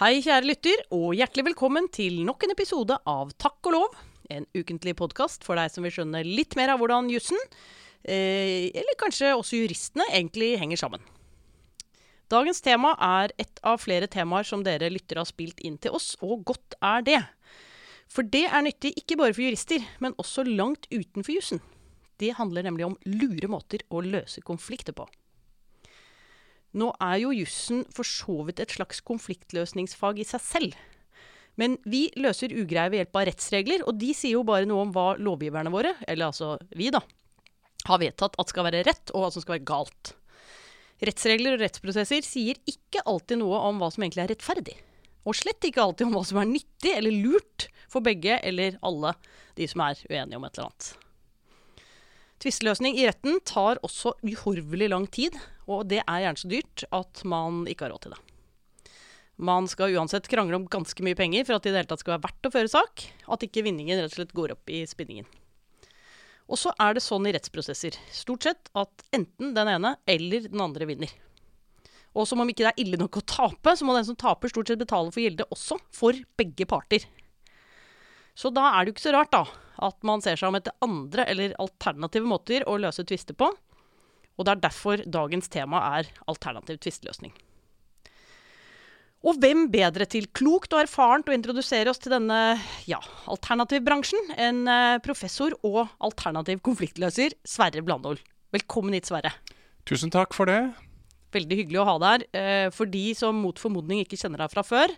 Hei, kjære lytter, og hjertelig velkommen til nok en episode av Takk og lov. En ukentlig podkast for deg som vil skjønne litt mer av hvordan jussen, eh, eller kanskje også juristene, egentlig henger sammen. Dagens tema er et av flere temaer som dere lyttere har spilt inn til oss, og godt er det. For det er nyttig ikke bare for jurister, men også langt utenfor jussen. Det handler nemlig om lure måter å løse konflikter på. Nå er jo jussen for så vidt et slags konfliktløsningsfag i seg selv. Men vi løser ugreie ved hjelp av rettsregler, og de sier jo bare noe om hva lovgiverne våre, eller altså vi, da, har vedtatt at skal være rett, og hva som skal være galt. Rettsregler og rettsprosesser sier ikke alltid noe om hva som egentlig er rettferdig. Og slett ikke alltid om hva som er nyttig eller lurt for begge eller alle de som er uenige om et eller annet. Tvisteløsning i retten tar også uhorvelig lang tid, og det er gjerne så dyrt at man ikke har råd til det. Man skal uansett krangle om ganske mye penger for at det i det hele tatt skal være verdt å føre sak, at ikke vinningen rett og slett går opp i spinningen. Og så er det sånn i rettsprosesser, stort sett, at enten den ene eller den andre vinner. Og som om ikke det er ille nok å tape, så må den som taper stort sett betale for gildet også, for begge parter. Så da er det jo ikke så rart, da, at man ser seg om etter andre eller alternative måter å løse tvister på. Og det er derfor dagens tema er alternativ tvisteløsning. Og hvem bedre til klokt og erfarent å introdusere oss til denne ja, alternativbransjen enn eh, professor og alternativ konfliktløser Sverre Blandol. Velkommen hit, Sverre. Tusen takk for det. Veldig hyggelig å ha deg her. Eh, for de som mot formodning ikke kjenner deg fra før,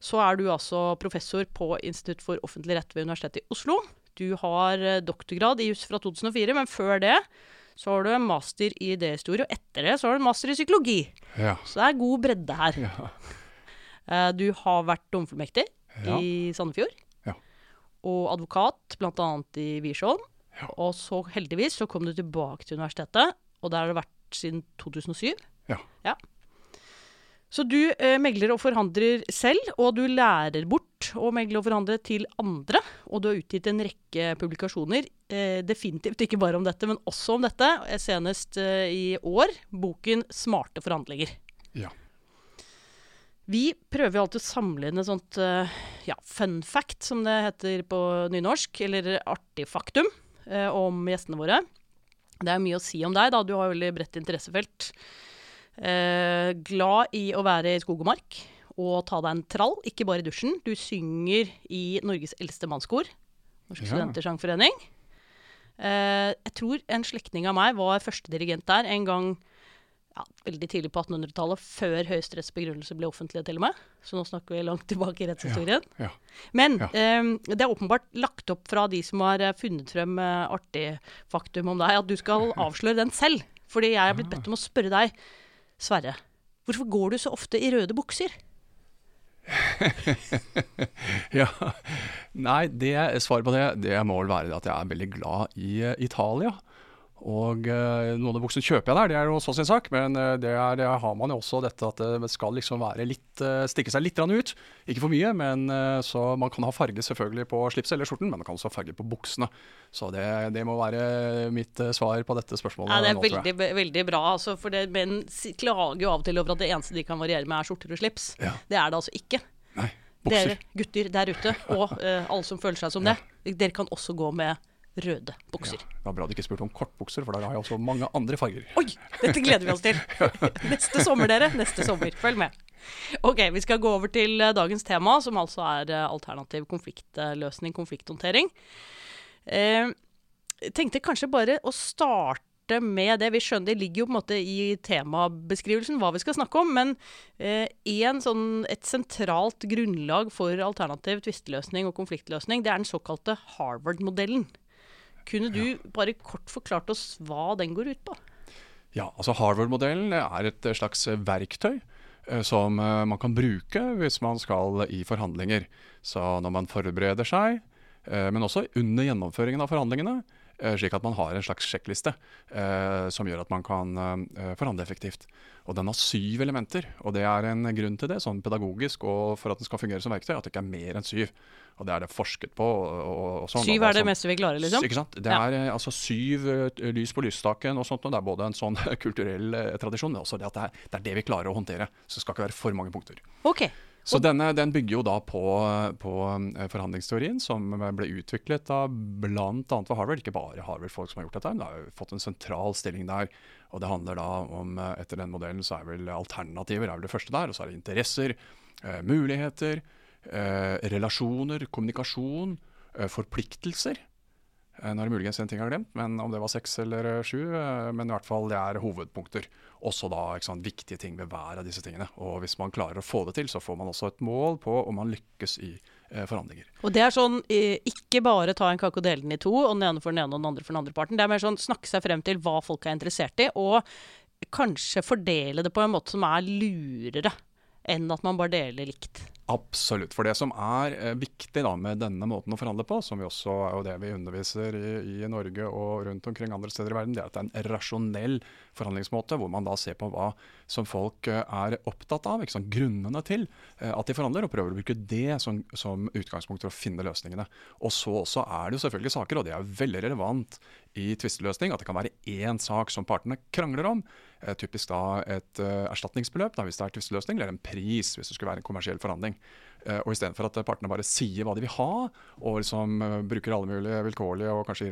så er du altså professor på Institutt for offentlig rett ved Universitetet i Oslo. Du har eh, doktorgrad i juss fra 2004, men før det så har du en master i idéhistorie, og etter det så har du en master i psykologi. Ja. Så det er god bredde her. Ja. Eh, Du har vært domfullmektig Ja. i Sandefjord. Ja. Og advokat, bl.a. i Wiersholm. Ja. Og så heldigvis så kom du tilbake til universitetet, og der har du vært siden 2007. Ja. Så du eh, megler og forhandler selv, og du lærer bort å megle og forhandle til andre. Og du har utgitt en rekke publikasjoner, eh, definitivt ikke bare om dette, men også om dette. eh, Senest eh, i år, boken 'Smarte forhandlinger'. Ja. Vi prøver jo alltid å samle inn et sånt eh, ja, fun fact, som det heter på nynorsk, eller artig faktum, eh, om gjestene våre. Det er mye å si om deg, da. Du har veldig bredt interessefelt. Eh, glad i å være i skog og mark og ta deg en trall, ikke bare i dusjen. Du synger i Norges eldste mannskor, Norsk Ja. Studentersangforening. Eh, jeg tror en slektning av meg var førstedirigent der en gang ja, veldig tidlig på 1800-tallet, før Høyesteretts begrunnelse ble offentlig til og med. Så nå snakker vi langt tilbake i rettshistorien. Ja. Men Ja. eh, det er åpenbart lagt opp fra de som har eh, funnet frem eh, artig faktum om deg, at du skal avsløre den selv. Fordi jeg er blitt bedt om å spørre deg, Sverre, hvorfor går du så ofte i røde bukser? ja. Nei, det, svaret på det, det må vel være at jeg er veldig glad i eh, Italia. Og eh, noen av buksene kjøper jeg der, det er jo så sin sak. Men eh, det har man jo også dette at det skal liksom være litt eh, Stikke seg litt ut. Ikke for mye, men så man kan ha farge selvfølgelig på slipset eller skjorten, men man kan også ha farge på buksene. Så det, det må være mitt svar på dette spørsmålet. Ja, det er nå, veldig, ve- veldig bra. Altså, for det, menn klager jo av og til over at det eneste de kan variere med, er skjorter og slips. Ja. Det er det altså ikke. Nei, bukser. Dere gutter der ute, og uh, alle som føler seg som det, dere kan også gå med røde bukser. Ja, det var bra du ikke spurte om kortbukser, for der har jeg også mange andre farger. Oi! Dette gleder vi oss til. Neste sommer, dere. Neste sommer. Følg med. Ok, Vi skal gå over til eh, dagens tema, som altså er eh, alternativ konfliktløsning, konflikthåndtering. Eh, tenkte kanskje bare å starte med det. Vi skjønner det ligger jo på en måte i temabeskrivelsen hva vi skal snakke om, men eh, en sånn, et sentralt grunnlag for alternativ tvisteløsning og konfliktløsning, det er den såkalte Harvard-modellen. Kunne du bare kort forklart oss hva den går ut på? Ja, altså Harvard-modellen er et eh, slags verktøy eh, som eh, man kan bruke hvis man skal i forhandlinger. Så når man forbereder seg, eh, men også under gjennomføringen av forhandlingene, eh, slik at man har en slags sjekkliste eh, som gjør at man kan eh, forhandle effektivt. Og den har syv elementer, og det er en grunn til det, sånn pedagogisk og for at den skal fungere som verktøy, at det ikke er mer enn syv. Og det er det forsket på. Og, og, sånn, Syv er det meste vi klarer, liksom? ikke sant? Det er ja. altså syv eh, lys på lysstaken og sånt. Og det er både en sånn kulturell eh, tradisjon, men også det at det er, det er det vi klarer å håndtere. Så det skal ikke være for mange punkter. Ok. Så denne, den bygger jo da på, på eh, forhandlingsteorien som ble utviklet da bl.a. ved Harvard. Ikke bare Harvard-folk som har gjort dette, men det har jo fått en sentral stilling der. Og det handler da om, eh, etter den modellen, så er vel alternativer er vel det første der. Og så er det interesser, eh, muligheter, relasjoner, kommunikasjon, forpliktelser. Eh, Nå er det muligens en ting jeg har glemt, men om det var seks eller eh, sju. eh, Men i hvert fall det er hovedpunkter. Også da sant, viktige ting ved hver av disse tingene. Og hvis man klarer å få det til, så får man også et mål på om man lykkes i eh, forhandlinger. Og det er sånn, ikke bare ta en kake og dele den i to, og den ene for den ene og den andre for den andre parten. Det er mer sånn snakke seg frem til hva folk er interessert i, og kanskje fordele det på en måte som er lurere enn at man bare deler likt. Absolutt. For det som er eh, viktig da med denne måten å forhandle på, som vi også er jo det vi underviser i, i Norge og rundt omkring andre steder i verden, det er at det er en rasjonell forhandlingsmåte, hvor man da ser på hva som folk eh, er opptatt av, ikke sant? grunnene til eh, at de forhandler, og prøver å bruke det som, som utgangspunkt for å finne løsningene. Og så også er det jo selvfølgelig saker, og det er veldig relevant i tvisteløsning, at det kan være én sak som partene krangler om. Eh, typisk da et eh, erstatningsbeløp da, hvis det er tvisteløsning, eller en pris hvis det skulle være en kommersiell forhandling. Eh, og Istedenfor at partene bare sier hva de vil ha, og liksom bruker alle mulige vilkårlige og kanskje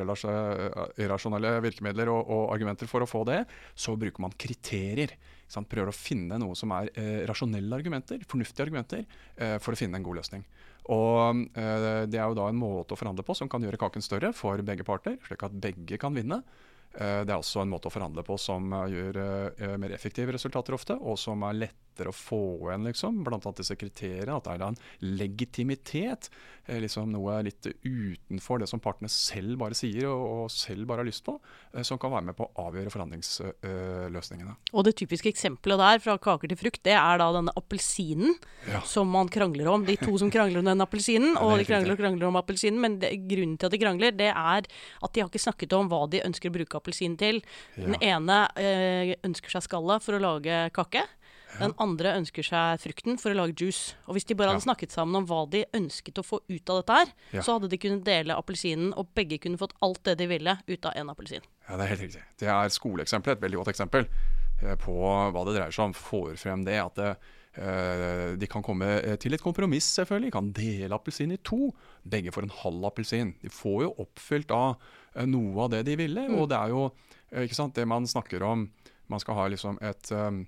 irrasjonelle virkemidler og, og argumenter for å få det, så bruker man kriterier. sant? Prøver å finne noe som er rasjonelle argumenter, fornuftige argumenter, for å finne en god løsning. Og Det er jo da en måte å forhandle på som kan gjøre kaken større for begge parter, slik at begge kan vinne. Eh, Det er også en måte å forhandle på som eh, gjør eh, mer effektive resultater ofte, og som er lettere å få igjen, liksom. Annet disse kriteriene. At det er en legitimitet. Liksom noe litt utenfor det som partene selv bare sier og, selv bare har lyst på, som kan være med på å avgjøre forhandlingsløsningene. Og det typiske eksempelet der, fra kaker til frukt, det er da denne appelsinen Ja. som man krangler om. De to som krangler om den appelsinen, og de krangler og krangler om appelsinen. Men det, grunnen til at de krangler, det er at de har ikke snakket om hva de ønsker å bruke appelsinen til. Den ene eh, ønsker seg skallet for å lage kake. Den andre ønsker seg frukten for å lage juice. Og hvis de bare hadde Ja. snakket sammen om hva de ønsket å få ut av dette her, Ja. så hadde de kunnet dele appelsinen, og begge kunne fått alt det de ville ut av én appelsin. Ja, det er helt riktig. Det er skoleeksempelet, et veldig godt eksempel eh, på hva det dreier seg om. Får frem det at det, eh, de kan komme eh, til et kompromiss, selvfølgelig. De kan dele appelsinen i to. Begge får en halv appelsin. De får jo oppfylt eh, noe av det de ville. Og det er jo eh, ikke sant, det man snakker om Man skal ha liksom et um,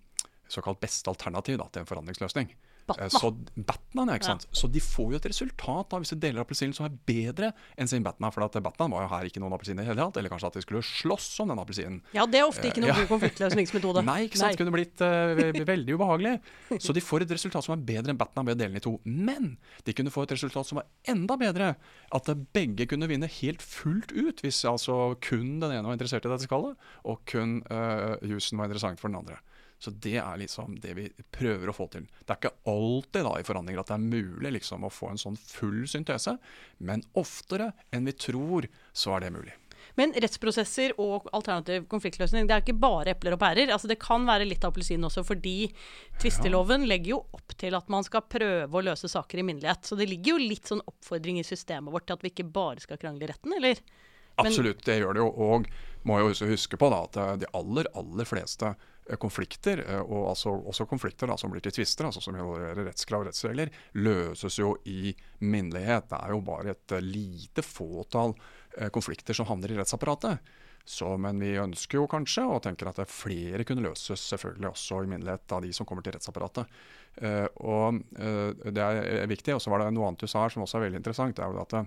såkalt beste alternativ da, til en forhandlingsløsning. Eh, Så, Batman, ja, ikke sant? så de får jo et resultat hvis de deler appelsinen som er bedre enn sin Batman. For at Batman var jo her ikke noen appelsin i det hele tatt. Eller kanskje at de skulle slåss om den appelsinen. Ja, det er ofte ikke noen Ja. god konfliktløsningsmetode. Nei, ikke sant? Kunne blitt uh, veldig ubehagelig. Så de får et resultat som er bedre enn Batman ved å dele den i to. Men de kunne få et resultat som var enda bedre. At eh, begge kunne vinne helt fullt ut, hvis altså kun den ene var interessert i dette skallet, og kun uh, jusen var interessant for den andre. Så det er liksom det vi prøver å få til. Det er ikke alltid da i forhandlinger at det er mulig liksom å få en sånn full syntese, men oftere enn vi tror, så er det mulig. Men rettsprosesser og alternativ konfliktløsning, det er ikke bare epler og pærer. Altså, det kan være litt appelsin også, fordi tvisteloven legger jo opp til at man skal prøve å løse saker i minnelighet. Så det ligger jo litt sånn oppfordring i systemet vårt til at vi ikke bare skal krangle i retten, eller? Absolutt, det gjør det jo. Og må jo også huske på da, at eh, de aller, aller fleste eh, konflikter, eh, og altså også konflikter da, som blir til tvister, altså som involverer rettskrav og rettsregler, løses jo i minnelighet. Det er jo bare et lite fåtall konflikter som havner i rettsapparatet. Så, men vi ønsker jo kanskje, og tenker at flere kunne løses selvfølgelig også i minnelighet av de som kommer til rettsapparatet. Og Det er viktig. Og så var det noe annet du sa her som også er veldig interessant. det er jo at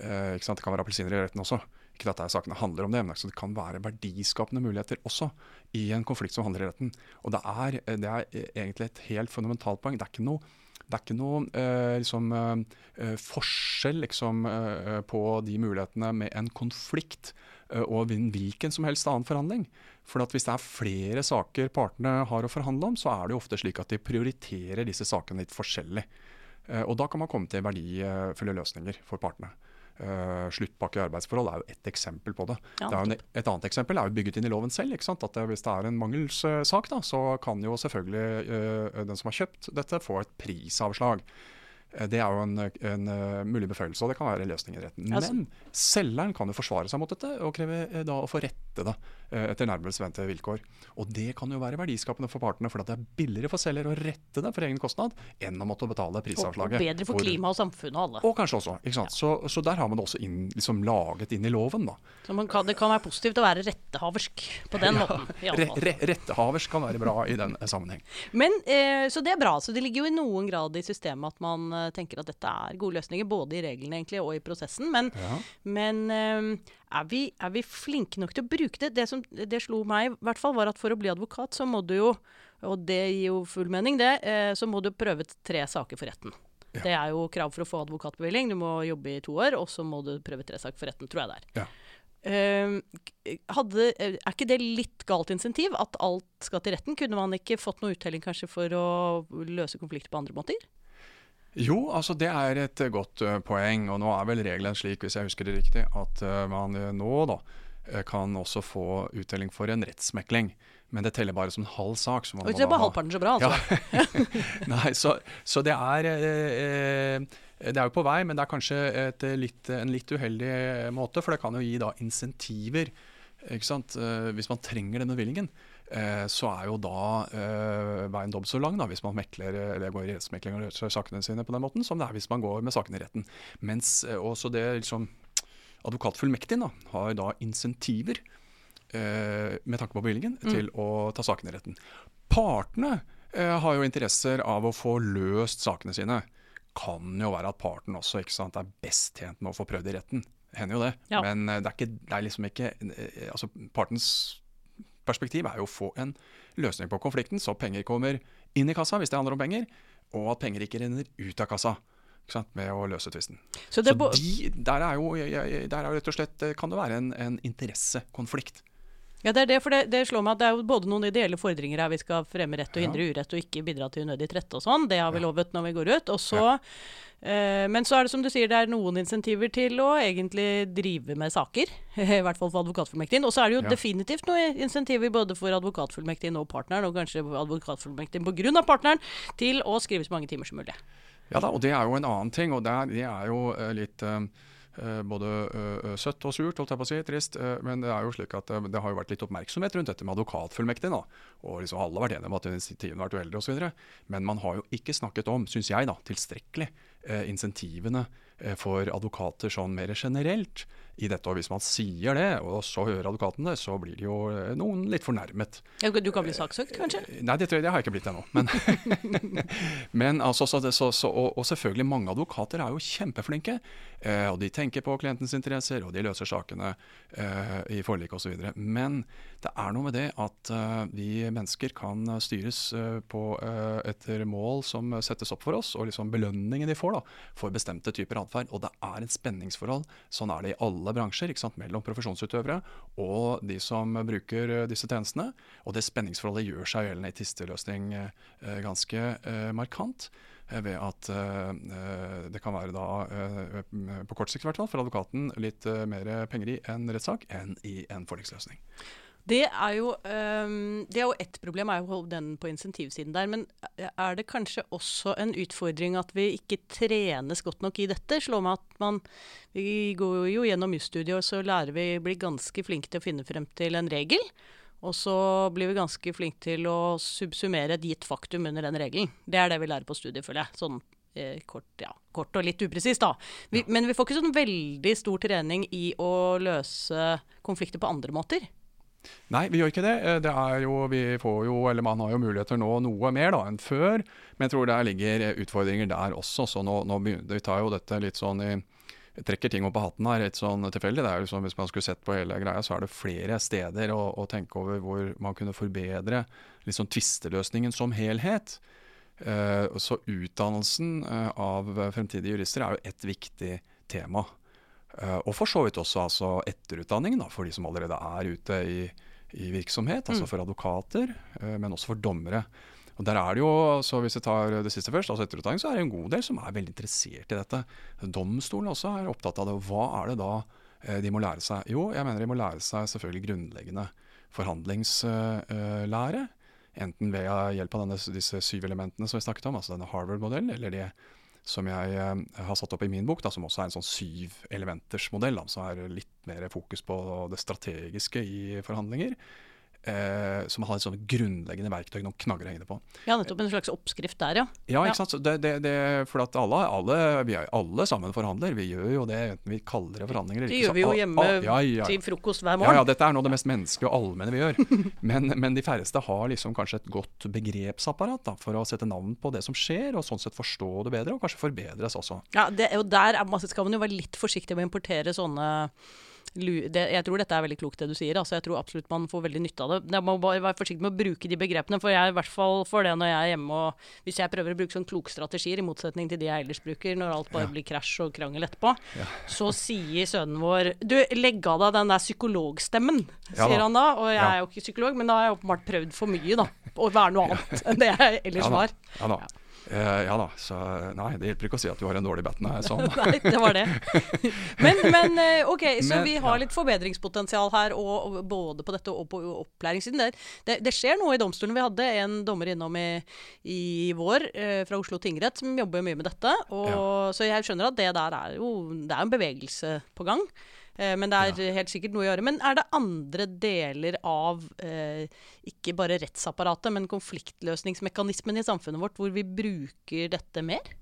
eh? Det kan være appelsiner i retten også. Ikke at det er sakene handler om det, men altså det kan være verdiskapende muligheter også i en konflikt som handler i retten. Og det er, det er egentlig et helt fundamentalt poeng. Det er ikke noe, det er ikke noe eh, liksom, eh, forskjell liksom, eh, på de mulighetene med en konflikt eh, og en hvilken som helst annen forhandling. For hvis det er flere saker partene har å forhandle om, så er det jo ofte slik at de prioriterer disse sakene litt forskjellig. Eh, Og da kan man komme til verdifulle løsninger for partene. Uh, sluttpakke i arbeidsforhold er jo ett eksempel på det. Ja, det er en, et annet eksempel er jo bygget inn i loven selv. At det, Hvis det er en mangelssak, da, så kan jo selvfølgelig uh, den som har kjøpt dette, få et prisavslag. Uh, Det er jo en, en mulig beføyelse, og det kan være løsning i retten. Altså- Men selgeren kan jo forsvare seg mot dette og kreve da å få rette det eh, etter nærmest vente vilkår. Og det kan jo være verdiskapende for partene, for det er billigere for selger å rette det for egen kostnad enn å måtte betale Og, og prisavslaget. bedre for for klima og samfunnet og alle. Og kanskje også. sant? Så, så der har man det også inn, liksom laget inn i loven. da. Så man kan, det kan være positivt å være rettehaversk på den måten. i Re, re, rettehaversk kan være bra i den eh, sammenheng. Men, eh, så det er bra. Så det ligger jo i noen grad i systemet at man eh, tenker at dette er gode løsninger, både i reglene egentlig og i prosessen. Men, Ja. men eh, er, vi, er vi flinke nok til å bruke det? Det som det slo meg, i hvert fall, var at for å bli advokat, så må du jo, og det gir jo full mening, det, eh, så må du prøve tre saker for retten. Ja. Det er jo krav for å få advokatbevilling. Du må jobbe i to år, og så må du prøve tre saker for retten, tror jeg det er. Ja. Eh, hadde, er ikke det litt galt insentiv? At alt skal til retten? Kunne man ikke fått noe uttelling kanskje for å løse konflikter på andre måter? Jo, altså det er et eh, godt eh, poeng. Og nå er vel regelen slik, hvis jeg husker det riktig, at eh, man nå da kan også få uttelling for en rettsmekling. Men det teller bare som en halv sak. Så man og ikke bare halvparten så bra, altså. Nei, så, så det er Det er jo på vei, men det er kanskje et litt, en litt uheldig måte. For det kan jo gi da insentiver. Ikke sant? Hvis man trenger denne bevilgningen, eh, så er jo da eh, veien dobbelt så lang da, hvis man mekler, eh, eller går i rettsmekling og løser sakene sine på den måten, som det er hvis man går med sakene i retten. Mens eh, også det liksom Advokatfullmektigen da, har da insentiver eh, med tanke på bevilgningen til å ta sakene i retten. Partene eh, har jo interesser av å få løst sakene sine. Kan jo være at parten også sant, er best tjent med å få prøvd i retten. Hender jo det. Ja. Men eh, det er, ikke, det er liksom ikke eh, altså Partens perspektiv er jo å få en løsning på konflikten, så penger kommer inn i kassa hvis det handler om penger, og at penger ikke renner ut av kassa. Med å løse tvisten. Så Så de, der, er jo, der er jo rett og slett, kan det være en, en interessekonflikt. Ja, det er det, for det, det slår meg at det er jo både noen ideelle fordringer her. Vi skal fremme rett og hindre urett og ikke bidra til unødig trette og sånn. Det har vi lovet når vi går ut. Og så, eh, men så er det som du sier, det er noen insentiver til å egentlig drive med saker. I hvert fall for advokatfullmektigen. Og så er det jo Ja. definitivt noen insentiver både for advokatfullmektigen og partneren, og kanskje advokatfullmektigen pga. partneren, til å skrive så mange timer som mulig. Ja da, og det er jo en annen ting, og det er, det er jo eh, litt eh, både eh, søtt og surt, holdt jeg på å si, trist. eh, men det er jo slik at eh, det har jo vært litt oppmerksomhet rundt dette med advokatfullmektig. da, Og liksom alle har vært enige om at initiativene har vært uheldige osv. Men man har jo ikke snakket om, syns jeg, da, tilstrekkelig eh, insentivene eh, for advokater sånn mer generelt i dette. Og hvis man sier det, og så hører advokaten det, så blir det jo eh, noen litt fornærmet. Du kan bli saksøkt, kanskje? Nei, det, det har jeg ikke blitt ennå. Men, men altså, så så, så, og, og selvfølgelig, mange advokater er jo kjempeflinke. Eh, og de tenker på klientens interesser, og de løser sakene eh, i forlik osv. Men det er noe med det at eh, vi mennesker kan styres eh, på, eh, etter mål som settes opp for oss, og liksom belønningen de får da, for bestemte typer atferd. Og det er et spenningsforhold. Sånn er det i alle bransjer, ikke sant? mellom profesjonsutøvere og de som bruker eh, disse tjenestene. Og det spenningsforholdet gjør seg gjeldende i tvisteløsning eh, ganske eh, markant. Ved at det kan være da, på kort sikt i hvert fall, for advokaten litt mer penger i en rettssak enn i en forliksløsning. Det er jo um, det er jo ett problem, er jo den på insentivsiden der. Men er det kanskje også en utfordring at vi ikke trenes godt nok i dette? Slår meg at man Vi går jo gjennom jusstudiet, og så lærer vi blir ganske flinke til å finne frem til en regel. Og så blir vi ganske flinke til å subsumere et gitt faktum under den regelen. Det er det vi lærer på studiet, føler jeg. Sånn eh, kort, ja, kort og litt upresist, da. Vi, Men vi får ikke sånn veldig stor trening i å løse konflikter på andre måter. Nei, vi gjør ikke det. Eh, Det jo, vi får jo, eller Man har jo muligheter nå noe mer da enn før, men jeg tror der ligger eh, utfordringer der også. så nå, nå begynner, Vi tar jo dette litt sånn i jeg trekker ting opp av hatten her, litt sånn tilfeldig. Det er jo sånn, Hvis man skulle sett på hele greia, så er det flere steder å, å tenke over hvor man kunne forbedre liksom tvisteløsningen som helhet. Uh, så utdannelsen av fremtidige jurister er jo et viktig tema. Eh, og for så vidt også altså etterutdanning da, for de som allerede er ute i, i virksomhet, altså for advokater, eh, men også for dommere. Og der er det jo, så Hvis jeg tar det siste først, altså etterutdanning, så er det en god del som er veldig interessert i dette. Domstolen også er opptatt av det. Hva er det da eh, de må lære seg? Jo, jeg mener de må lære seg selvfølgelig grunnleggende forhandlingslære. Enten ved hjelp av denne, disse syv elementene som vi snakket om, altså denne Harvard-modellen, eller de som jeg eh, har satt opp i min bok, da, som også er en sånn syv-elementers modell, da, som er litt mer fokus på det strategiske i forhandlinger. Eh, som har et sånt grunnleggende verktøy, noen knagger å henge det på. Ja, nettopp en slags oppskrift der, ja. Ja, ikke sant. Det, det, det, for at alle, alle, vi er, alle sammen forhandler. Vi gjør jo det enten vi kaller det forhandlinger eller Det gjør vi jo hjemme ah, ja, ja, ja. til frokost hver morgen. ja, ja, dette er av det mest menneskelige og allmenne vi gjør. Men, men de færreste har liksom kanskje et godt begrepsapparat da, for å sette navn på det som skjer, og sånn sett forstå det bedre, og kanskje forbedres også. Ja, det, og der er, man- skal man jo være litt forsiktig med å importere sånne det, Jeg tror dette er veldig klokt det du sier. Altså, jeg tror absolutt man får veldig nytte av det. Jeg må bare være forsiktig med å bruke de begrepene, for jeg i hvert fall får det når jeg er hjemme og Hvis jeg prøver å bruke sånn klokstrategier, i motsetning til de jeg ellers bruker, når alt bare Ja. blir krasj og krangel etterpå, Ja. så sier sønnen vår Du, legg av deg den der psykologstemmen, sier ja, han da. Og jeg er jo ikke psykolog, men da har jeg åpenbart prøvd for mye, da. Å være noe annet enn det jeg ellers var. Ja da. Eh, ja da. Så nei, det hjelper ikke å si at du har en dårlig batne. Sånn. Nei, det var det. Men, men eh, OK, så Men, vi har ja. litt forbedringspotensial her, og, og både på dette og på opplæringssiden. Det, det, det skjer noe i domstolen. Vi hadde en dommer innom i, i vår eh, fra Oslo tingrett som jobber mye med dette. Og, Så jeg skjønner at det der er jo Det er en bevegelse på gang. Eh, Men det er helt sikkert noe å gjøre. Men er det andre deler av eh, ikke bare rettsapparatet, men konfliktløsningsmekanismen i samfunnet vårt hvor vi bruker dette mer?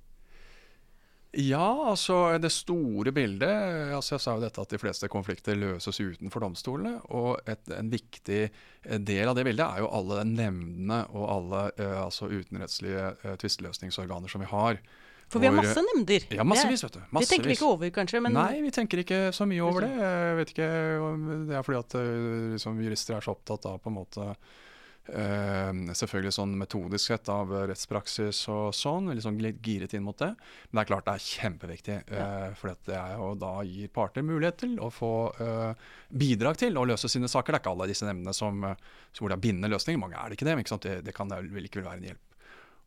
Ja, altså det store bildet altså Jeg sa jo dette at de fleste konflikter løses utenfor domstolene. Og et, en viktig eh, del av det bildet er jo alle nemndene og alle eh, altså utenrettslige eh, tvisteløsningsorganer som vi har. For vi har masse nemnder. Ja, massevis, vet du. Det, det tenker vi ikke over, kanskje. Men Nei, vi tenker ikke så mye over det. Jeg vet ikke Det er fordi at eh, liksom, jurister er så opptatt av på en måte Uh, Selvfølgelig sånn metodisk sett av rettspraksis og sånn, sånn litt giret inn mot det. Men det er klart det er kjempeviktig. Uh, for det er jo da gir parter mulighet til å få uh, bidrag til å løse sine saker. Det er ikke alle disse nemndene som, som hvor det er bindende løsninger. Mange er det ikke det, men ikke? Det, det kan vel likevel være en hjelp.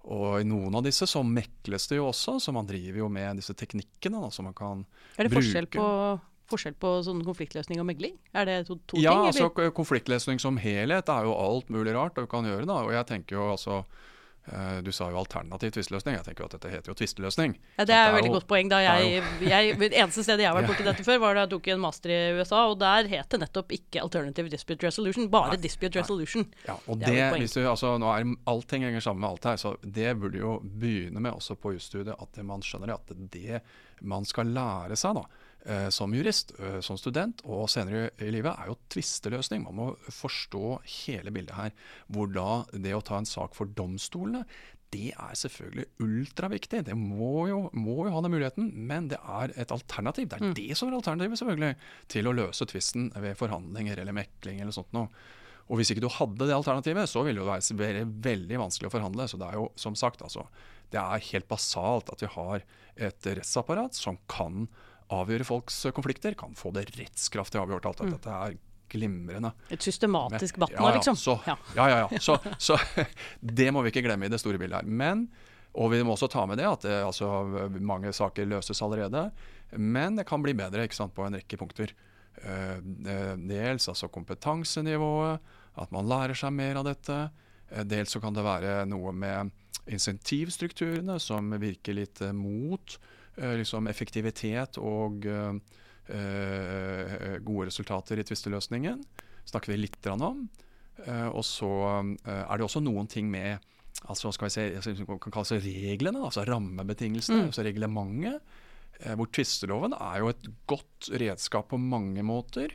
Og i noen av disse så mekles det jo også, så man driver jo med disse teknikkene da, som man kan bruke. Er det bruke. forskjell på, forskjell på sånn konfliktløsning og megling? Er det to, to ja, ting? altså konfliktløsning som helhet er jo alt mulig rart du kan gjøre. da, og jeg tenker jo altså Du sa jo alternativ tvisteløsning. Jeg tenker jo at dette heter jo tvisteløsning. Ja, det er et veldig jo- godt poeng. Da er jeg, jeg, eneste stedet jeg har vært borti dette før, var da jeg tok en master i USA, og der het det nettopp ikke Alternative Dispute Resolution, bare Nei, Dispute nei. Resolution. Ja, og Det det, hvis du, altså, nå er Allting henger sammen med alt her, så det burde jo begynne med også på jusstudiet at man skjønner at det man skal lære seg da, eh, som jurist, eh, som student og senere i livet, er jo tvisteløsning. Man må forstå hele bildet her. Hvor da det å ta en sak for domstolene, det er selvfølgelig ultraviktig. Det må jo, må jo ha den muligheten, men det er et alternativ. Det er Mm. det som er alternativet, selvfølgelig, til å løse tvisten ved forhandlinger eller mekling eller sånt noe. Og hvis ikke du hadde det alternativet, så ville det være veldig vanskelig å forhandle. Så det er jo som sagt, altså, det er helt basalt at vi har et rettsapparat som kan avgjøre folks konflikter, kan få det rettskraftig avgjort. Alt dette er glimrende. Et systematisk Ja, vatna, ja, liksom. Så, Ja. ja, ja, ja. Så, så det må vi ikke glemme i det store bildet her. Men, og vi må også ta med det at det, altså, mange saker løses allerede. Men det kan bli bedre ikke sant, på en rekke punkter. Eh, eh, dels altså kompetansenivået, at man lærer seg mer av dette. Eh, dels så kan det være noe med insentivstrukturene som virker litt eh, mot eh, liksom effektivitet og eh, eh, gode resultater i tvisteløsningen. snakker vi litt om. Eh, og så eh, er det også noen ting med altså skal vi se, kan kalles reglene, altså rammebetingelsene, Mm. altså reglementet. Eh, hvor tvisteloven er jo et godt redskap på mange måter.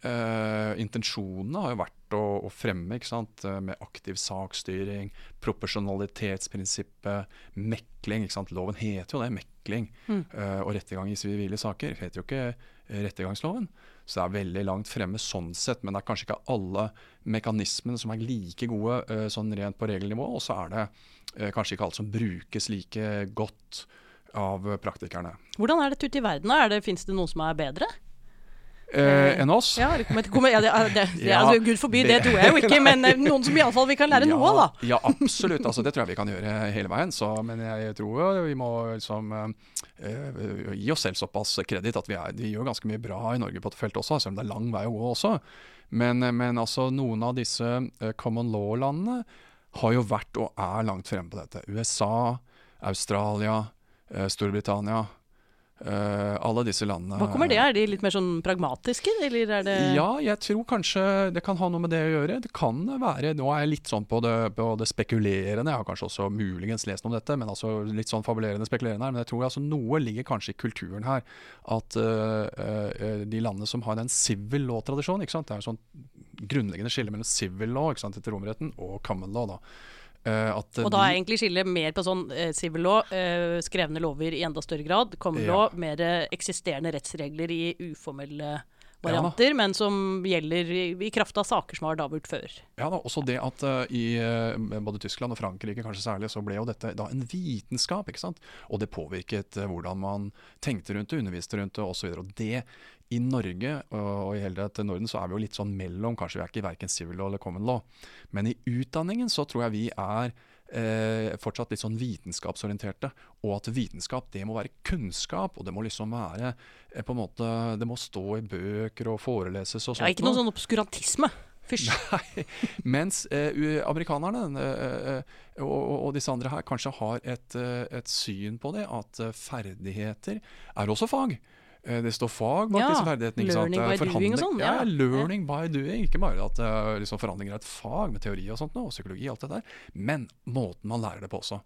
Eh, intensjonene har jo vært å, å fremme eh, med aktiv saksstyring, proporsjonalitetsprinsippet, mekling. Loven heter jo det, mekling. Mm. Eh, og rettergang i sivile saker heter jo ikke rettergangsloven. Så det er veldig langt fremme sånn sett, men det er kanskje ikke alle mekanismene som er like gode eh, sånn rent på regelnivå. Og så er det kanskje ikke alt som brukes like godt av praktikerne. Hvordan er dette ute i verden? Er Fins det noen som er bedre? Eh, enn oss? Ja, det kommer, kommer, ja, det, det, det, altså, Gud forby, det, tror jeg jo ikke, men eh, noen som iallfall vi kan lære ja, noe av, da. Ja, absolutt. Altså, det tror jeg vi kan gjøre hele veien. Så, men jeg tror vi må liksom, eh, gi oss selv såpass kreditt at vi, er, vi gjør ganske mye bra i Norge på dette feltet også, selv om det er lang vei å gå også. Men, men altså, noen av disse eh, common law-landene har jo vært og er langt fremme på dette. USA, Australia, eh, Storbritannia. Eh, alle disse landene. Hva kommer det? Er de litt mer sånn pragmatiske, eller er det Ja, jeg tror kanskje det kan ha noe med det å gjøre. Det kan være Nå er jeg litt sånn på det, på det spekulerende. Jeg har kanskje også muligens lest noe om dette, men altså litt sånn fabulerende spekulerende her. Men jeg tror altså noe ligger kanskje i kulturen her. At uh, uh, de landene som har den civil law-tradisjonen? Det er en sånn grunnleggende skille mellom civil law ikke sant, etter romerretten og common law. da. Eh, eh, Og da er egentlig skillet mer på sånn sivil uh, law, uh, skrevne lover i enda større grad. Common Ja. law, mer eh, eksisterende rettsregler i uformelle varianter, men som gjelder i, i kraft av saker som har da vært før. Ja da, også det at uh, i eh, både Tyskland og Frankrike kanskje særlig, så ble jo dette da en vitenskap. ikke sant? Og det påvirket uh, hvordan man tenkte rundt det, underviste rundt det osv. Og det i Norge og, og i hele til Norden så er vi jo litt sånn mellom. Kanskje vi er ikke verken civil law eller common law. Men i utdanningen så tror jeg vi er eh, fortsatt litt sånn vitenskapsorienterte. Og at vitenskap det må være kunnskap, og det må liksom være eh, på en måte, Det må stå i bøker og foreleses og sånt. Ja, ikke noe sånn obskurantisme. Fysj. Nei, mens eh, amerikanerne eh, eh, og, og- disse andre her kanskje har et, eh, et syn på det, at eh, ferdigheter er også fag. Eh, Det står fag bak Ja, disse ferdighetene. ikke sant? learning by Eh, doing og sånn, Ja, ja. learning by doing. Ikke bare at eh, liksom forhandlinger er et fag med teori og sånt, nå, og psykologi og alt det der, men måten man lærer det på også.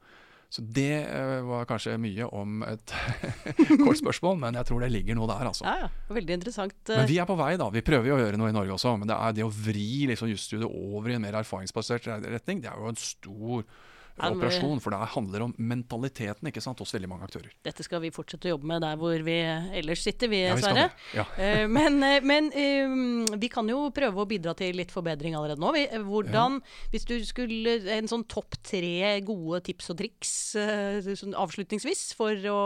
Så det var kanskje mye om et kort spørsmål, men jeg tror det ligger noe der, altså. Ja, ja. Veldig interessant. Men vi er på vei, da. Vi prøver jo å gjøre noe i Norge også. Men det er det å vri liksom, jusstudiet over i en mer erfaringsbasert retning, det er jo en stor operasjon. For det handler om mentaliteten ikke sant, hos veldig mange aktører. Dette skal vi fortsette å jobbe med der hvor vi ellers sitter, vi, Ja, vi Sverre. Ja. Eh, men eh, men eh, vi kan jo prøve å bidra til litt forbedring allerede nå. Hvordan, ja. Hvis du skulle En sånn topp tre gode tips og triks eh, sånn avslutningsvis for å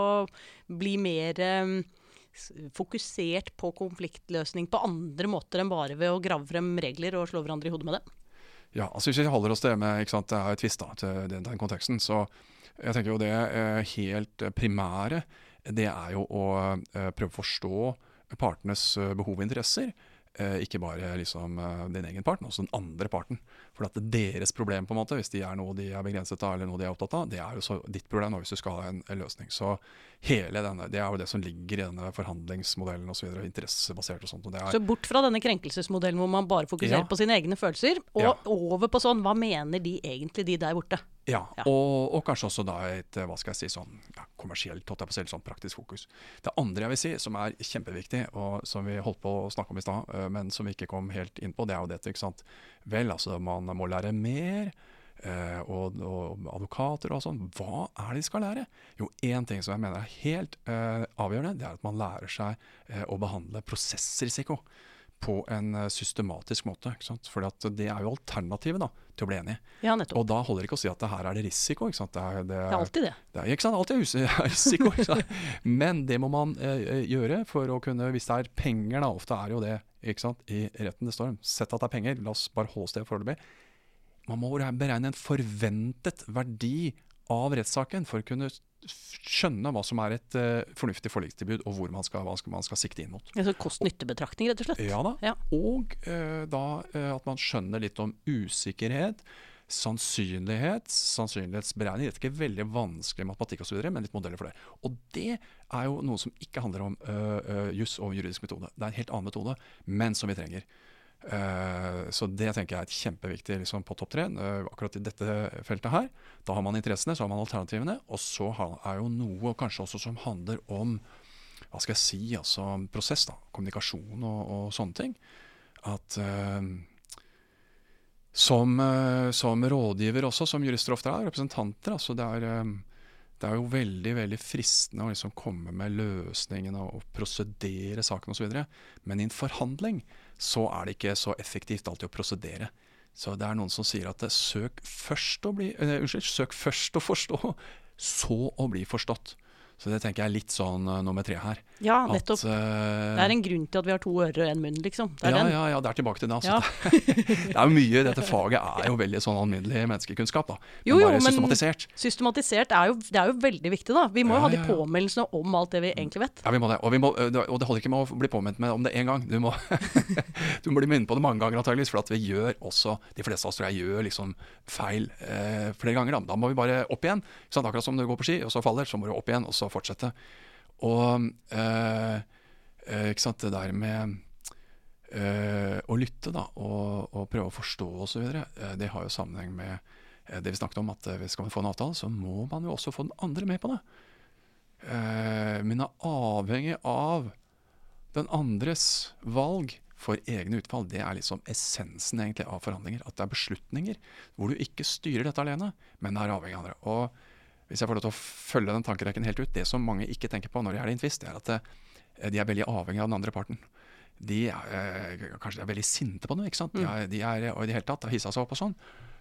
bli mer eh, fokusert på konfliktløsning på andre måter enn bare ved å grave frem regler og slå hverandre i hodet med det. Ja, altså Hvis vi holder oss til det med ikke sant, det er tvist da, til den, den konteksten, så jeg tenker jo det eh, helt primære det er jo å eh, prøve å forstå partenes eh, behov og interesser. Eh, ikke bare liksom eh, din egen part, men også den andre parten. For at deres problem, på en måte, hvis de er noe de er begrenset av, eller noe de er opptatt av, det er jo så ditt problem hvis du skal ha en, en løsning. Så hele denne, det er jo det som ligger i denne forhandlingsmodellen osv. Interessebasert og sånt. Og det er, Så bort fra denne krenkelsesmodellen hvor man bare fokuserer Ja. på sine egne følelser, og Ja. over på sånn hva mener de egentlig, de der borte? Ja, Ja. Og, og kanskje også da et eh, hva skal jeg si, sånn ja, kommersielt, holdt jeg på selv, sånn praktisk fokus. Det andre jeg vil si, som er kjempeviktig, og som vi holdt på å snakke om i stad, eh, men som vi ikke kom helt inn på, det er jo dette. ikke sant? Vel, altså man må lære mer. eh, og, og advokater og sånn. Hva er det de skal lære? Jo, én ting som jeg mener er helt uh, avgjørende, det er at man lærer seg uh, å behandle prosessrisiko på en eh, systematisk måte. For det er jo alternativet da, til å bli enig. Ja. Og da holder det ikke å si at det her er det risiko. ikke sant? Det er, det Det er alltid det. det er, ikke sant? Alltid er risiko. Men det må man eh, gjøre for å kunne Hvis det er penger, da, ofte er jo det ikke sant? i retten det står. Sett at det er penger, la oss bare holde oss til det foreløpig. Man må beregne en forventet verdi av rettssaken for å kunne skjønne hva som er et uh, fornuftig forlikstilbud, og hvor man skal, hva man skal sikte inn mot. Altså Kost-nytte-betraktning, rett og slett. Ja da. Ja. Og uh, da uh, at man skjønner litt om usikkerhet, sannsynlighet, sannsynlighetsberegning. Dette er ikke veldig vanskelig matematikk osv., men litt modeller for det. Og det er jo noe som ikke handler om juss og juridisk metode. Det er en helt annen metode, men som vi trenger. Eh, så det tenker jeg er et kjempeviktig liksom, på topp tre. eh, akkurat i dette feltet her. Da har man interessene, så har man alternativene. Og så er jo noe kanskje også som handler om hva skal jeg si, altså prosess, da, kommunikasjon og, og sånne ting. At uh, som, uh, som rådgiver også, som jurister ofte er, representanter, altså det er, um, det er jo veldig veldig fristende å liksom komme med løsningene og prosedere saken osv. Men i en forhandling så er det ikke så effektivt alltid å prosedere. Så det er noen som sier at eh, søk først å bli, uh, unnskyld, søk først å forstå, så å bli forstått. Så det tenker jeg er litt sånn uh, nummer tre her. Ja, nettopp. At, uh, Det er en grunn til at vi har to ører og en munn, liksom. Det ja, ja, ja, det er tilbake til det. Altså. Ja. det er jo mye, Dette faget er jo veldig sånn alminnelig menneskekunnskap. da. Men Jo, jo, bare men- systematisert. Systematisert er jo, det er jo veldig viktig, da. Vi må jo ha de påminnelsene om alt det vi egentlig vet. Ja, vi må det. Og, vi må, øh, og det holder ikke med å bli påminnet med om det én gang. Du må, du må bli minnet på det mange ganger, antageligvis. For at vi gjør også, de fleste av oss tror jeg gjør liksom feil eh, flere ganger. Da. da må vi bare opp igjen. Akkurat som du går på ski, og så faller, så må du opp igjen. Og så å fortsette. Og eh, eh, ikke sant, det der med eh, å lytte da, og, og prøve å forstå osv., uh, det har jo sammenheng med eh, det vi snakket om, at skal man få en avtale, så må man jo også få den andre med på det. men er avhengig av den andres valg for egne utfall. Det er liksom essensen egentlig av forhandlinger. At det er beslutninger hvor du ikke styrer dette alene, men er avhengig av andre. Og hvis jeg får lov til å følge den tankerekken helt ut, det som mange ikke tenker på når de er i en tvist, er at de er veldig avhengig av den andre parten. De er, eh, kanskje de er veldig sinte på noe, ikke sant? De mm. er, de er og i det hele tatt har hissa seg opp og sånn.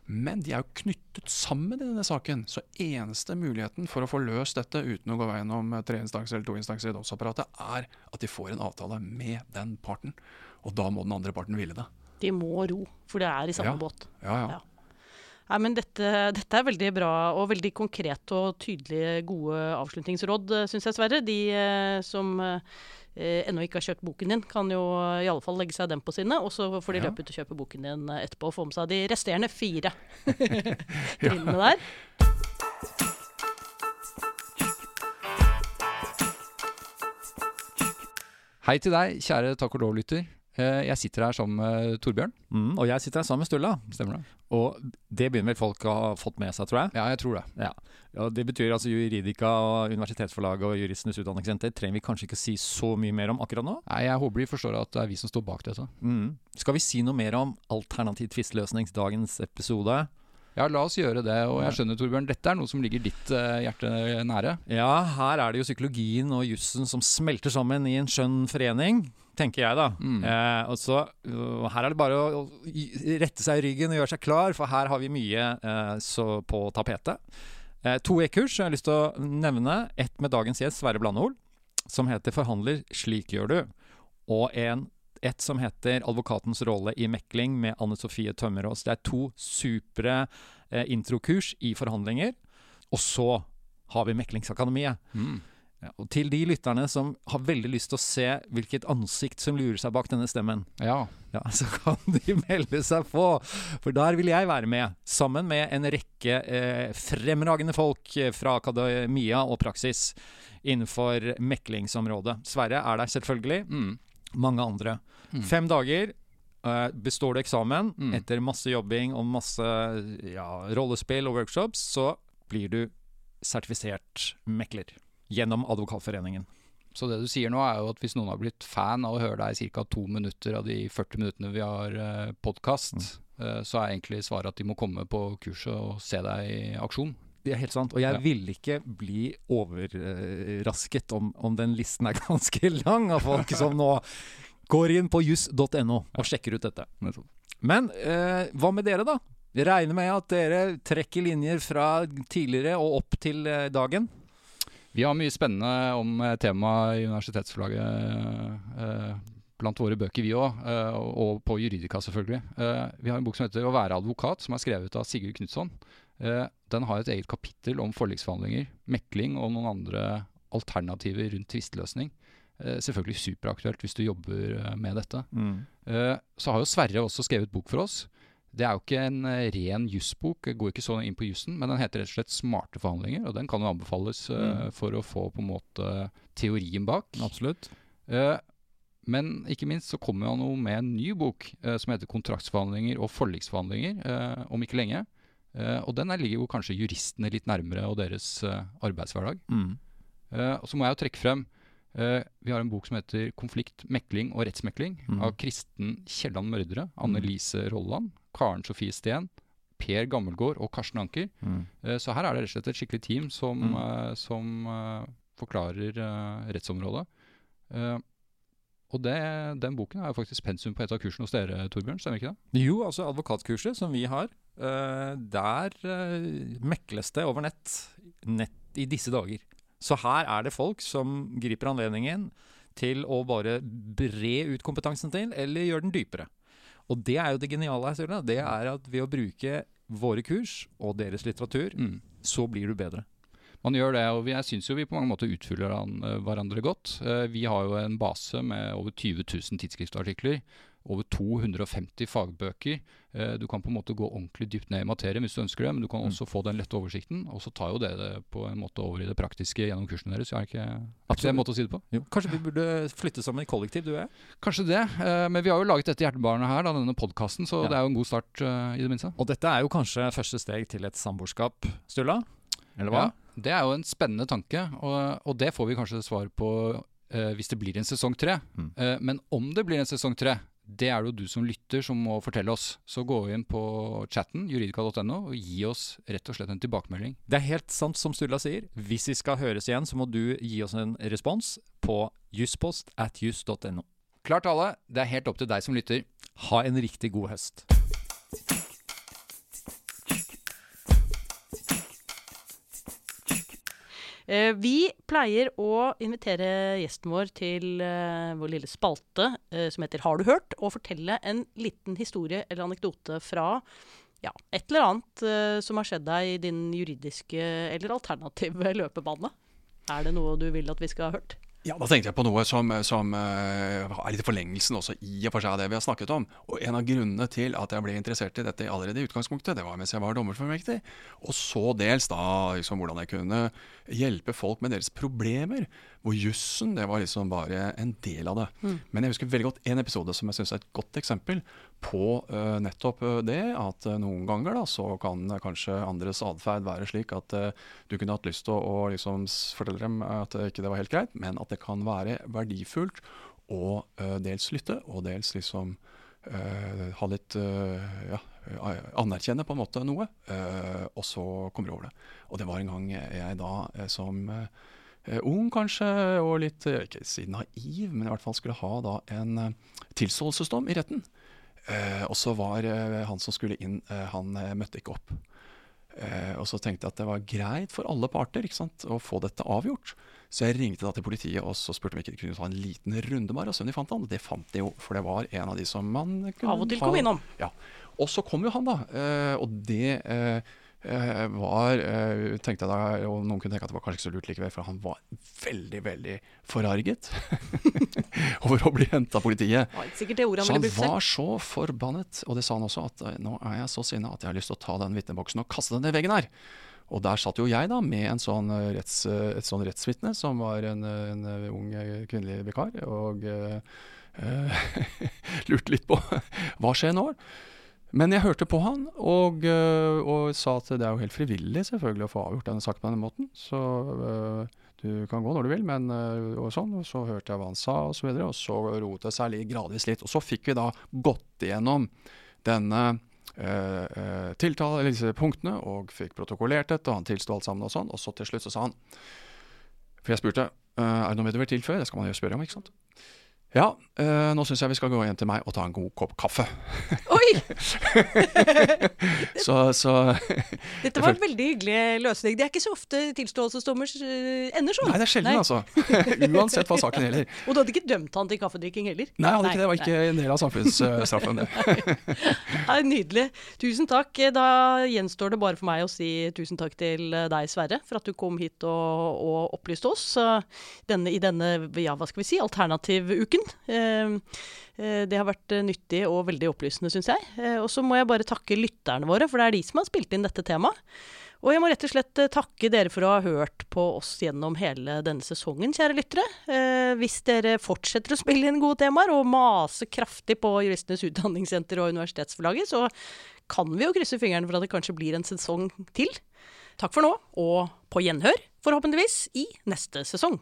Men de er jo knyttet sammen i denne saken. Så eneste muligheten for å få løst dette uten å gå veien om tre instanser eller to instanser i domsapparatet, er at de får en avtale med den parten. Og da må den andre parten ville det. De må ro, for det er i samme ja. båt. Ja, ja. ja. Nei, men dette, dette, er veldig bra og veldig konkret og tydelige, gode avslutningsråd, eh, syns jeg, Sverre. De eh, som eh, ennå ikke har kjøpt boken din, kan jo i alle fall legge seg den på sinne. Og så får de ja. løpe ut og kjøpe boken din etterpå og få med seg de resterende fire trinnene der. Hei til deg, kjære Takk og lov-lytter. Eh, jeg sitter her sammen med Torbjørn. Mm, og jeg sitter her sammen med Sturla. Stemmer det. Og det begynner vel folk å ha fått med seg, tror jeg? Ja, jeg tror det. Ja. Og det betyr altså Juridika og Universitetsforlaget og Juristenes Utdanningssenter trenger vi kanskje ikke si så mye mer om akkurat nå? Nei, jeg håper de forstår at det er vi som står bak dette. Mm. Skal vi si noe mer om alternativ tvisteløsning dagens episode? Ja, la oss gjøre det. Og jeg skjønner, Torbjørn, dette er noe som ligger ditt uh, hjerte nære? Ja, her er det jo psykologien og jussen som smelter sammen i en skjønn forening tenker jeg, da. Mm. Eh, og så, uh, Her er det bare å, å, rette seg i ryggen og gjøre seg klar, for her har vi mye eh, på tapetet. Eh, to e-kurs jeg har lyst til å nevne. Ett med dagens gjest, Sverre Blandehol, som heter 'Forhandler slik gjør du'. Og en, et som heter 'Advokatens rolle i mekling' med Anne Sofie Tømmerås. Det er to supre eh, introkurs i forhandlinger. Og så har vi Meklingsakademiet. Mm. Ja, og til de lytterne som har veldig lyst til å se hvilket ansikt som lurer seg bak denne stemmen, ja. ja. så kan de melde seg på. For der vil jeg være med, sammen med en rekke eh, fremragende folk eh, fra akademia og praksis innenfor meklingsområdet. Sverre er der selvfølgelig. Mm. Mange andre. Mm. Fem dager. Uh, består du eksamen mm. etter masse jobbing og masse ja, rollespill og workshops, så blir du sertifisert mekler gjennom Advokatforeningen. Så det du sier nå er jo at hvis noen har blitt fan av å høre deg i ca. to minutter av de 40 minuttene vi har eh, podkast, mm. eh, så er egentlig svaret at de må komme på kurset og se deg i aksjon. Det er helt sant. Og jeg ja. ville ikke bli overrasket om, om, den listen er ganske lang av folk som nå går inn på juss.no og sjekker ut dette. Men eh, hva med dere, da? Jeg regner med at dere trekker linjer fra tidligere og opp til eh, dagen? Vi har mye spennende om eh, temaet i universitetsforlaget eh, blant våre bøker, vi òg. Eh, og på Juridika, selvfølgelig. vi har en bok som heter 'Å være advokat', som er skrevet av Sigurd Knutson. den har et eget kapittel om forliksforhandlinger, mekling og noen andre alternativer rundt tvisteløsning. selvfølgelig superaktuelt hvis du jobber med dette. Mm. så har jo Sverre også skrevet bok for oss. Det er jo ikke en uh, ren jussbok, går ikke så inn på jussen, men den heter rett og slett 'Smarte forhandlinger', og den kan jo anbefales uh, mm. for å få på en måte teorien bak. Absolutt. Men ikke minst så kommer han jo med en ny bok som heter 'Kontraktsforhandlinger og forliksforhandlinger' om ikke lenge. og den ligger jo kanskje juristene litt nærmere og deres arbeidshverdag. Mm. og så må jeg jo trekke frem Uh, vi har en bok som heter 'Konflikt, mekling og rettsmekling' mm. av Kristen Kielland Mørdre, Anne Lise Rolland, Karen Sofie Steen, Per Gammelgård og Karsten Anker. Mm. Uh, så her er det rett og slett et skikkelig team som, mm. uh, som forklarer rettsområdet. og det, den boken er jo faktisk pensum på et av kursene hos dere, Torbjørn, stemmer ikke det? Jo, altså advokatkurset som vi har. der mekles det over nett, nett i disse dager. Så her er det folk som griper anledningen til å bare bre ut kompetansen til, eller gjøre den dypere. Og det er jo det geniale her, Sørla. Det er at ved å bruke våre kurs og deres litteratur, mm. så blir du bedre. Man gjør det, og jeg syns jo vi på mange måter utfyller eh, hverandre godt. Eh, vi har jo en base med over 20 000 tidsskriftartikler. Over 250 fagbøker. Eh, du kan på en måte gå ordentlig dypt ned i materien hvis du ønsker det, men du kan Mm. også få den lette oversikten. Og så tar jo det det på en måte over i det praktiske gjennom kursene deres. Er ikke, er det en måte å si det på? Jo, kanskje vi burde flytte sammen i kollektiv, du og jeg? Kanskje det, eh, men vi har jo laget dette hjertebarnet her, da, denne podkasten, så Ja. det er jo en god start eh, i det minste. Og dette er jo kanskje første steg til et samboerskap, Sturla? Eller hva? Ja, det er jo en spennende tanke, og, og det får vi kanskje svar på Uh, hvis det blir en sesong tre. Mm. Uh, men om det blir en sesong tre, det er det jo du som lytter som må fortelle oss. Så gå inn på chatten, juridika.no, og gi oss rett og slett en tilbakemelding. Det er helt sant som Sturla sier. Hvis vi skal høres igjen, så må du gi oss en respons på juspost at juss.no. Klart alle, det er helt opp til deg som lytter. Ha en riktig god høst. Vi pleier å invitere gjesten vår til eh, vår lille spalte eh, som heter Har du hørt? og fortelle en liten historie eller anekdote fra ja, et eller annet eh, som har skjedd deg i din juridiske eller alternative løpebane. Er det noe du vil at vi skal ha hørt? Ja, Da tenkte jeg på noe som, som eh, er litt i forlengelsen også i og for seg av det vi har snakket om. Og En av grunnene til at jeg ble interessert i dette allerede i utgangspunktet, det var mens jeg var dommerformektig. Og så dels da liksom hvordan jeg kunne hjelpe folk med deres problemer. Hvor jussen det var liksom bare en del av det. Men jeg husker veldig godt en episode som jeg syns er et godt eksempel på uh, nettopp eh, det. At uh, noen ganger da så kan uh, kanskje andres atferd være slik at du kunne hatt lyst til å, liksom fortelle dem at ikke det var helt greit, men at det kan være verdifullt å dels lytte og dels liksom ha litt ja, anerkjenne på en måte noe, og så kommer du over det. Og det var en gang jeg da som ung kanskje, og litt, ikke si naiv, men i hvert fall skulle ha da en tilståelsesdom i retten. Eh, og så var eh, han som skulle inn, eh, han møtte ikke opp. Eh, og så tenkte jeg at det var greit for alle parter ikke sant, å få dette avgjort. Så jeg ringte da til politiet og så spurte om ikke de kunne ta en liten runde med de fant han. Det fant de jo, for det var en av de som man kunne Av og til kom innom. Ja. Og så kom jo han, da. eh, og det var eh, tenkte jeg da, Og noen kunne tenke at det var kanskje ikke så lurt likevel, for han var veldig, veldig forarget over å bli henta av politiet. Det ordet Så han var så forbannet, og det sa han også, at eh, nå er jeg så sinna at jeg har lyst til å ta den vitneboksen og kaste den i veggen her. Og der satt jo jeg da med en sånn eh, retts, eh, et sånn rettsvitne, som var en, eh, en eh, ung eh, kvinnelig vikar, og eh, eh, lurte litt på hva skjer nå. Men jeg hørte på han, og, øh, og sa at det er jo helt frivillig selvfølgelig å få avgjort denne saken på denne måten. Så uh, du kan gå når du vil, men uh, og sånn. Og så hørte jeg hva han sa, og så videre. Og så roet det seg gradvis litt. Og så fikk vi da gått igjennom denne øh, tiltale, eller disse punktene, og fikk protokollert dette, og han tilsto alt sammen og sånn. Og så til slutt så sa han For jeg spurte «Øh, er det noe mer du vil tilføye. Det skal man jo spørre om, ikke sant. Ja, øh, nå syns jeg vi skal gå hjem til meg og ta en god kopp kaffe. Oi! Så, så Dette var en veldig hyggelig løsning. Det er ikke så ofte tilståelsesdommer eh, ender sånn. Nei, det er sjelden, altså. Uansett hva saken gjelder. Og du hadde ikke dømt han til kaffedrikking heller? Nei, hadde nei, ikke det. Var ikke en del av samfunnsstraffen. det. nei, nydelig. Tusen takk. Da gjenstår det bare for meg å si tusen takk til deg, Sverre, for at du kom hit og, og opplyste oss eh, denne, i denne ja, hva skal vi si, alternativuken. Eh, eh, det har vært eh, nyttig og veldig opplysende, syns jeg. Eh, og så må jeg bare takke lytterne våre, for det er de som har spilt inn dette temaet. Og jeg må rett og slett takke dere for å ha hørt på oss gjennom hele denne sesongen, kjære lyttere. Eh, hvis dere fortsetter å spille inn gode temaer og mase kraftig på Juristenes Utdanningssenter og Universitetsforlaget, så kan vi jo krysse fingrene for at det kanskje blir en sesong til. Takk for nå, og på gjenhør, forhåpentligvis, i neste sesong.